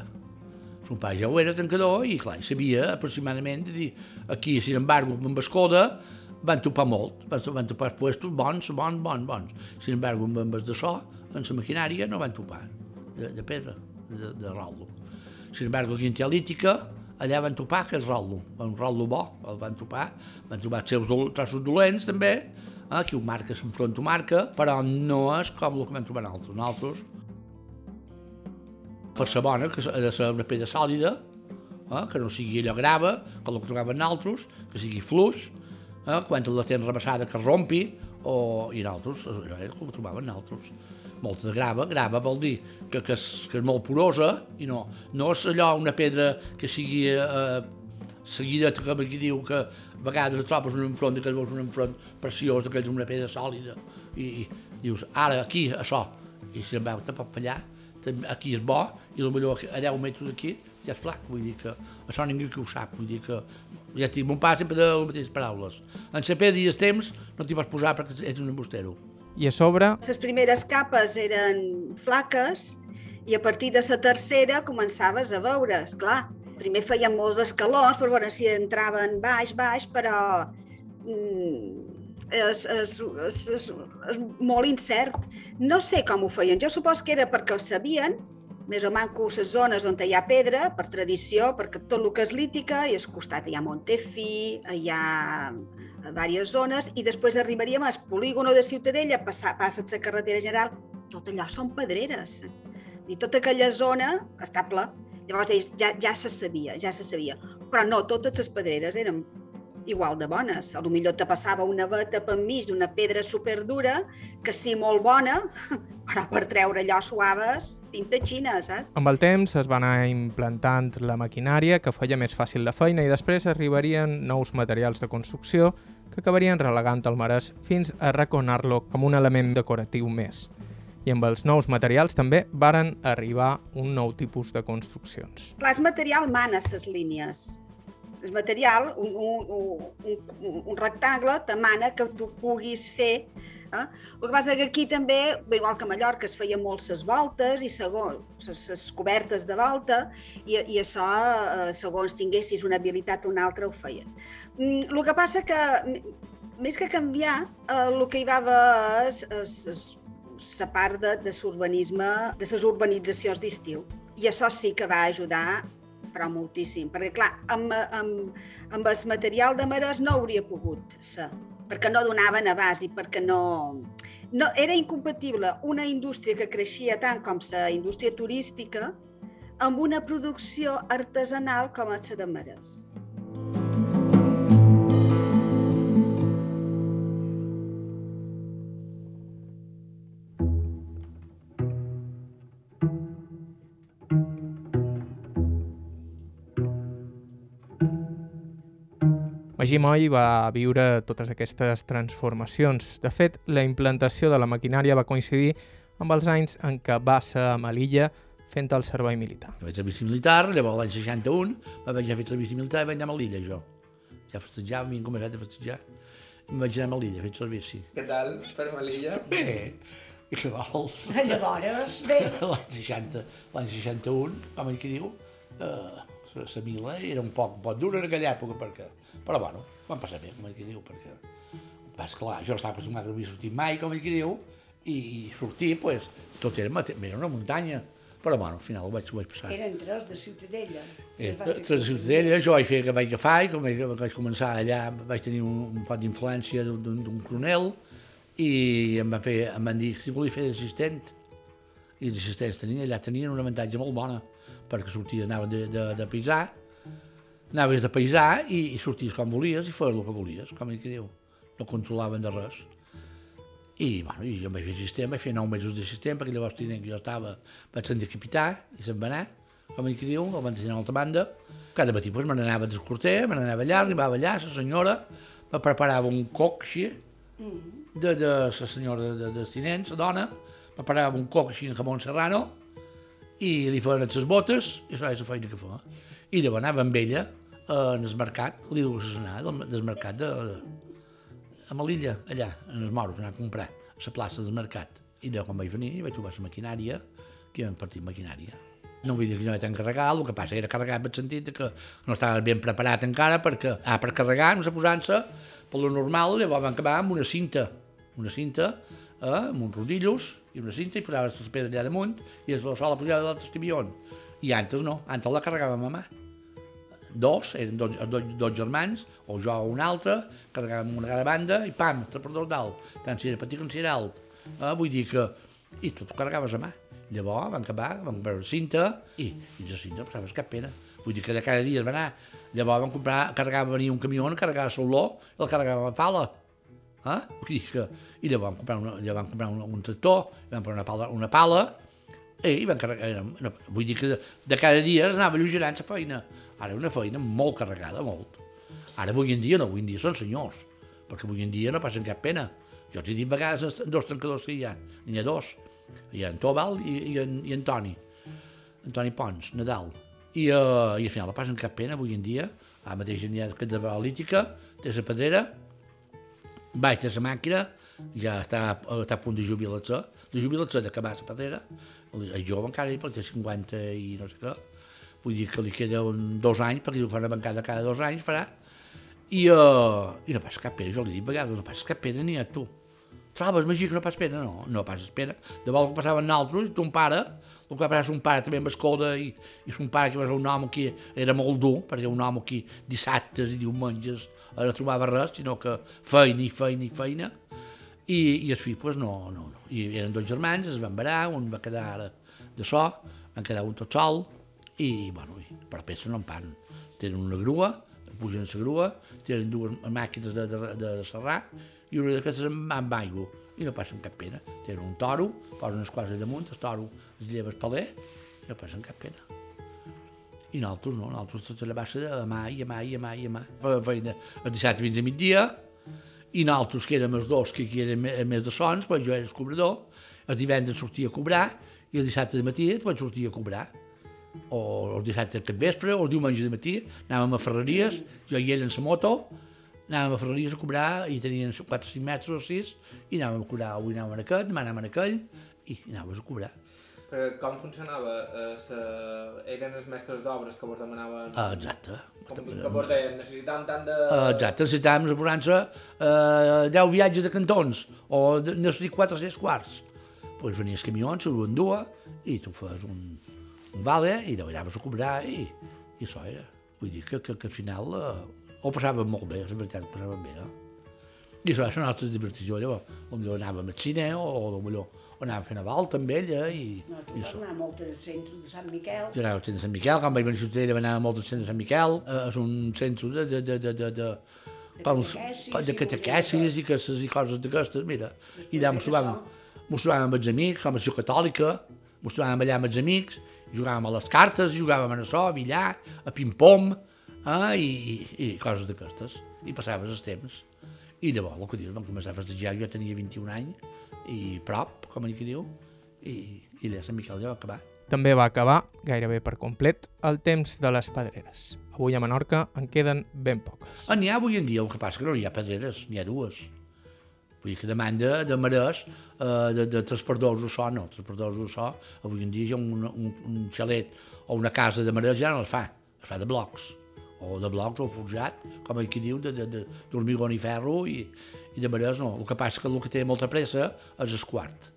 Son pare ja ho era tancador i, clar, sabia aproximadament de dir, aquí, sin embargo, amb escoda, van topar molt, van, van topar puestos bons, bons, bons, bons. Sin embargo, amb els de so, en la maquinària, no van topar, de, de pedra, de, de rollo. Sin embargo, aquí en Tealítica, allà van topar que és rollo, un rollo bo, el van topar, van trobar els seus trossos dolents també, eh, aquí ho marca, s'enfronta ho marca, però no és com el que van trobar nosaltres. Nosaltres, per ser bona, que ha de ser una pedra sòlida, eh, que no sigui allò grava, com el que trobaven nosaltres, que sigui fluix, eh, quan la tens rebassada que es rompi, o, i nosaltres, allò era com ho trobaven nosaltres. Molta grava, grava vol dir que, que, és, que és molt porosa, i no, no és allò una pedra que sigui eh, seguida, que aquí diu que a vegades trobes un enfront, que veus un enfront preciós, que és una pedra sòlida, i, i dius, ara aquí, això, i si em veu, te pot fallar, aquí és bo, i potser a 10 metres aquí ja és flac, vull dir que això ningú que ho sap, vull dir que, ja et dic, mon pare sempre de les mateixes paraules. En i els temps no t'hi pots posar perquè ets un embustero. I a sobre, Les primeres capes eren flaques i a partir de la tercera començaves a veure, clar. Primer feien molts escalons per veure si entraven baix, baix, però mm, és, és, és, és, és molt incert. No sé com ho feien. Jo supos que era perquè ho sabien, més o menys les zones on hi ha pedra, per tradició, perquè tot el que és lítica, i al costat hi ha Montefí, hi ha diverses zones, i després arribaríem al polígono de Ciutadella, passa, passa la carretera general, tot allò són pedreres. I tota aquella zona està ple. Llavors ja, ja se sabia, ja se sabia. Però no, totes les pedreres eren igual de bones. A lo millor te passava una veta per mig d'una pedra superdura, que sí, molt bona, però per treure allò suaves, tinta xina, saps? Amb el temps es va anar implantant la maquinària que feia més fàcil la feina i després arribarien nous materials de construcció que acabarien relegant el marès fins a reconar-lo com un element decoratiu més. I amb els nous materials també varen arribar un nou tipus de construccions. Clar, el material mana les línies. El material, un, un, un, un, rectangle, te mana que tu puguis fer Eh? El que passa que aquí també, igual que a Mallorca, es feien molt les voltes i segons les cobertes de volta i, i això, eh, segons tinguessis una habilitat o una altra, ho feies. Mm, el que passa que, més que canviar, eh, el que hi va haver és, la part de, de de les urbanitzacions d'estiu. I això sí que va ajudar però moltíssim, perquè clar, amb, amb, amb el material de marès no hauria pogut ser, perquè no donaven abast i perquè no, no... Era incompatible una indústria que creixia tant com la indústria turística amb una producció artesanal com la de marès. Magí Moll va viure totes aquestes transformacions. De fet, la implantació de la maquinària va coincidir amb els anys en què va ser a Melilla fent el servei militar. Vaig a servici militar, llavors l'any 61 vaig ja fer servici militar i vaig anar a Melilla, jo. Ja festejava, m'hi començat a festejar. I vaig anar a Melilla a fer servici. Què tal per Melilla? Bé, i què vols? Llavors, bé, L'any 60, l'any 61, com ell que diu, eh, la, la mila era un poc, poc dura en aquella època, perquè, però bueno, vam passar bé, com ell que diu, perquè, vas clar, jo estava acostumat a no havia sortit mai, com ell que diu, i, i sortir, pues, tot era, era una muntanya, però bueno, al final ho vaig, ho vaig passar. eren tres de Ciutadella. Eh, Tres de Ciutadella, jo vaig fer que vaig agafar i com vaig, començar allà vaig tenir un, un pot d'influència d'un- coronel i em van, fer, em van dir si volia fer d'assistent i els assistents tenien, allà tenien un avantatge molt bona perquè sortia, anaven de, de, de paisà anaves de paisà i, i sorties com volies i feies el que volies, com ell que diu no controlaven de res i, bueno, i jo em vaig fer assistent, vaig fer nou mesos d'assistent, perquè llavors tenia que jo estava, vaig de capità, i se'n va anar, com ell que diu, el van deixar a l'altra banda. Cada matí pues, me n'anava d'escorter, me n'anava allà, arribava allà, la senyora me preparava un coc així, de, de la senyora de, de, de tinents, la dona, me preparava un coc així en jamón serrano, i li feien les botes, i això és la feina que fa. I llavors anava amb ella en el mercat, li diu que anar del, del mercat de, a Melilla, allà, en els moros, anar a comprar, a la plaça del mercat. I allò, quan vaig venir, vaig trobar la maquinària, que vam partir maquinària. No vull dir que no vaig carregar, el que passa era carregar en el sentit que no estava ben preparat encara perquè, ah, per carregar, no posant-se, per lo normal, llavors vam acabar amb una cinta, una cinta, eh, amb uns rodillos i una cinta, i posaves la pedra allà damunt, i sol la pujava de l'altre estibion. I antes no, antes la carregàvem a mà dos, eren dos, dos, dos germans, o jo o un altre, carregàvem una cada banda i pam, trepador dalt, tant si era petit com si era alt. Eh, vull dir que... I tot ho carregaves a mà. Llavors vam acabar, vam comprar la cinta i, i la cinta no passaves cap pena. Vull dir que de cada dia es va anar. Llavors vam comprar, carregava, venia un camió, carregava soló, el carregava a pala. Eh? Vull dir que... I llavors vam comprar, una, llavors vam comprar un, un tractor, vam comprar una pala, una pala i van carregar, vull dir que de, de cada dia es anava allotjant la feina. Ara una feina molt carregada, molt. Ara avui en dia no, avui en dia són senyors, perquè avui en dia no passen cap pena. Jo els he dit vegades dos trencadors que hi ha, n'hi ha dos, hi ha en Tobal i, i, en, i en Toni, Antoni Pons, Nadal. I, uh, I al final no passen cap pena avui en dia, ara mateix n'hi ha que de paralítica, de la pedrera, vaig a la màquina, ja està, està a punt de jubilar-se, de jubilar-se d'acabar la pedrera, el jove encara hi té 50 i no sé què, vull dir que li queda un, dos anys, perquè li fa una bancada cada dos anys, farà, i, uh, i no passa cap pena, jo li dic vegades, no passa cap pena ni a tu. Trobes, Magí, que no passa pena? No, no passa pena. De vol que passava amb nosaltres, ton pare, el que va passar pare també amb escolta, i, i son pare que va ser un home que era molt dur, perquè un home que dissabtes i diumenges no trobava res, sinó que feina i feina i feina, i, i els fills, pues, no, no, no. I eren dos germans, es van barar, un va quedar de so, van quedar un tot sol, i, bueno, per peça no en pan. Tenen una grua, pugen la grua, tenen dues màquines de, de, de, serrar i una d'aquestes amb, amb aigua i no passen cap pena. Tenen un toro, posen unes coses damunt, el toro es lleva el paler i no passen cap pena. I nosaltres no, nosaltres tota la baixa de mà i a mà i a mà i a mà. Fèiem feina el dissabte fins a migdia i nosaltres, que érem els dos que aquí érem més de sons, pues jo era el cobrador, el divendres sortia a cobrar i el dissabte de matí vaig sortir a cobrar o el dissabte cap vespre, o el diumenge de matí, anàvem a Ferreries, jo hi era en la moto, anàvem a Ferreries a cobrar i tenien 4 o 5 metres o 6, i anàvem a cobrar, avui anàvem a aquest, demà anàvem a aquell, i anàvem a cobrar. Però com funcionava? Eh, sa... Eren els mestres d'obres que vos demanaven... Ah, exacte. Com, que vos deien, necessitàvem tant de... Ah, exacte, necessitàvem assegurança eh, 10 viatges de cantons, o de- necessitem 4 o 6 quarts. Doncs pues venia el camió, se l'endua, i tu un, un vale, i no anaves a cobrar, i, i això era. Vull dir que, que, que al final eh, ho passàvem molt bé, la veritat, ho passàvem bé. Eh? I això és la nostra divertició, llavors. Potser anàvem al cine, o, o potser anàvem fent aval també, ella, i, No, i tu vas això. anar molt al centre de Sant Miquel. Jo anava al centre de Sant Miquel, quan vaig venir a Ciutadella anava molt al centre de Sant Miquel, eh, és un centre de, de, de, de, de, de, pels, catequesis de i catequesis i coses i coses d'aquestes, mira. I allà de mos trobàvem, mos trobàvem amb els amics, com a Ciutat Catòlica, mos trobàvem allà amb els amics, jugàvem a les cartes, jugàvem a això, a billar, a ping-pong, eh, i, i, i coses d'aquestes. I passaves els temps. I llavors, el que dius, vam començar a festejar, jo tenia 21 anys, i prop, com aquí diu, i, i allà a Sant Miquel ja va acabar. També va acabar, gairebé per complet, el temps de les pedreres. Avui a Menorca en queden ben poques. Ah, n'hi ha avui en dia, el que passa que no hi ha pedreres, n'hi ha dues. Vull dir que demanda de marès, eh, de, de transportadors o so, no, transportadors o so, avui en dia ha un, un, un xalet o una casa de marès ja no el fa, el fa de blocs, o de blocs o forjat, com aquí diu, de, de, de, d'hormigó i ferro, i, i de marès no. El que passa que el que té molta pressa és el quart.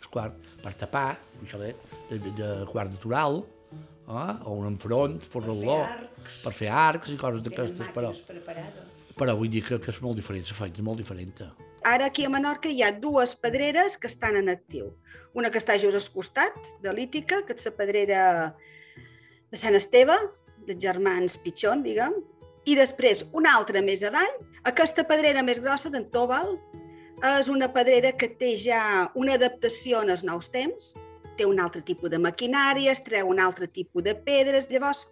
El quart, per tapar, un xalet de, de, de quart natural, eh, o un enfront, forraló, arcs. per fer arcs i coses d'aquestes, però... Però vull dir que, que és molt diferent, la feina és molt diferent. Ara aquí a Menorca hi ha dues pedreres que estan en actiu. Una que està just al costat, de l'Ítica, que és la pedrera de Sant Esteve, dels germans Pitxon, diguem, i després una altra més avall, aquesta pedrera més grossa d'en Tòbal, és una pedrera que té ja una adaptació en els nous temps, té un altre tipus de maquinària, es treu un altre tipus de pedres, llavors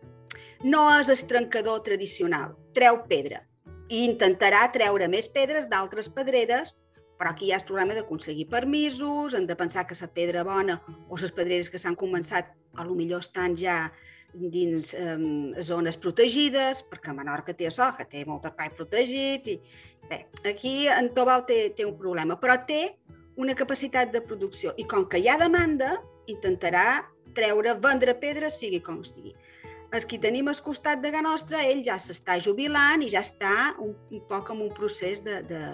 no és el trencador tradicional, treu pedra i intentarà treure més pedres d'altres pedreres, però aquí ha el problema d'aconseguir permisos, hem de pensar que la pedra bona o les pedreres que s'han començat a lo millor estan ja dins eh, zones protegides, perquè Menorca té això, que té molt espai protegit. I, bé, aquí en Tobal té, té un problema, però té una capacitat de producció i com que hi ha demanda, intentarà treure, vendre pedra, sigui com sigui els que tenim al costat de nostra, ell ja s'està jubilant i ja està un, un poc en un procés d'esgotar de,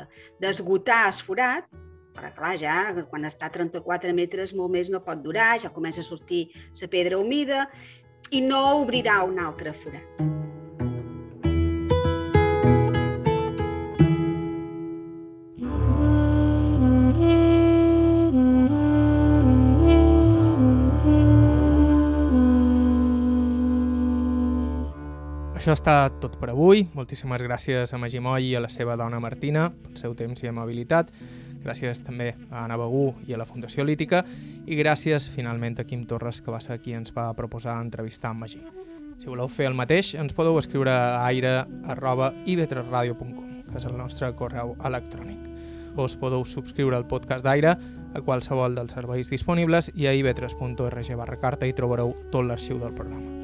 d'esgotar el forat, però clar, ja quan està a 34 metres molt més no pot durar, ja comença a sortir la pedra humida i no obrirà un altre forat. Això està tot per avui. Moltíssimes gràcies a Magí Moll i a la seva dona Martina pel seu temps i amabilitat. Gràcies també a Anna Begú i a la Fundació Lítica. I gràcies, finalment, a Quim Torres, que va ser qui ens va proposar entrevistar amb Magí. Si voleu fer el mateix, ens podeu escriure a aire.ivetresradio.com, que és el nostre correu electrònic. Us podeu subscriure al podcast d'Aire a qualsevol dels serveis disponibles i a ivetres.org barra carta hi trobareu tot l'arxiu del programa.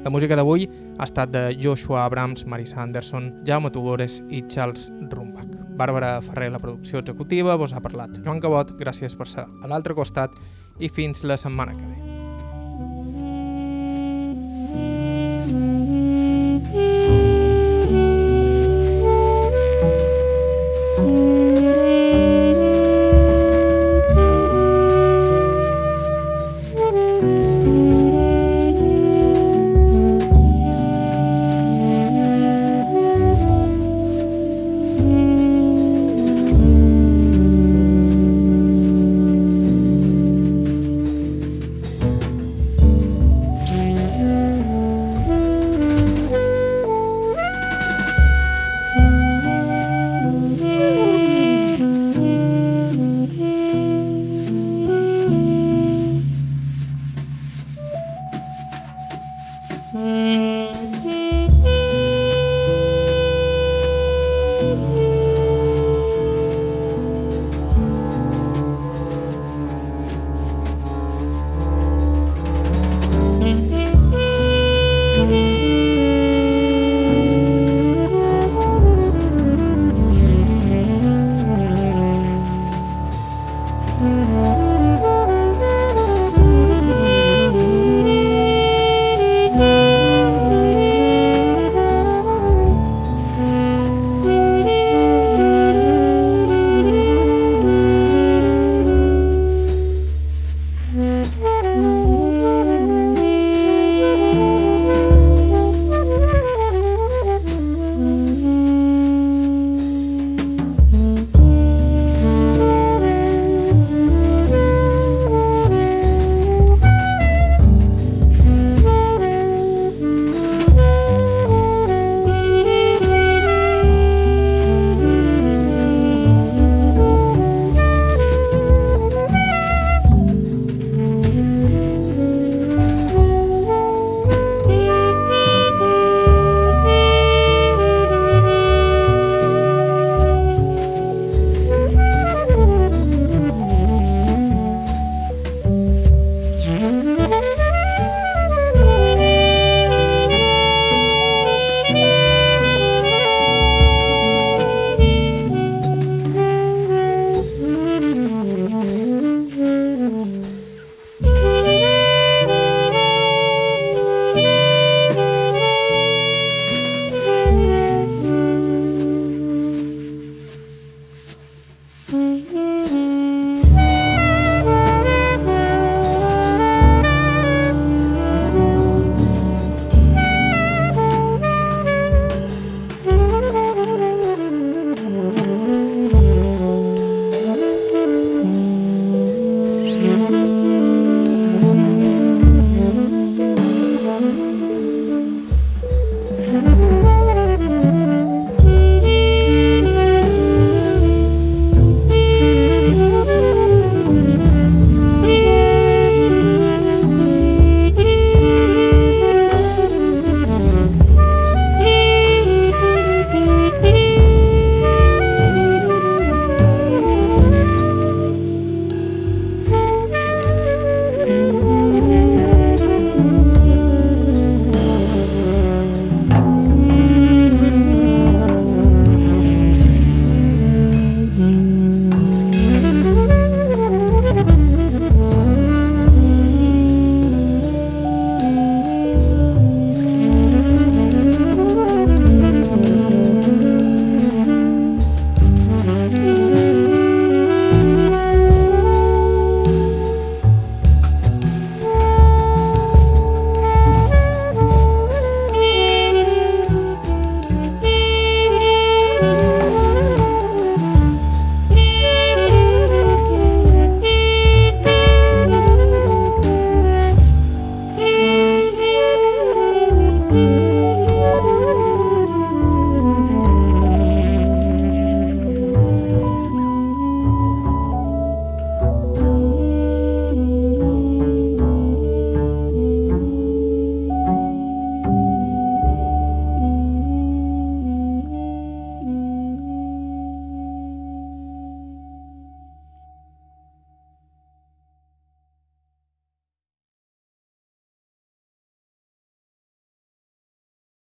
La música d'avui ha estat de Joshua Abrams, Marisa Anderson, Jaume Tugores i Charles Rumbach. Bàrbara Ferrer, la producció executiva, vos ha parlat. Joan Cabot, gràcies per ser a l'altre costat i fins la setmana que ve.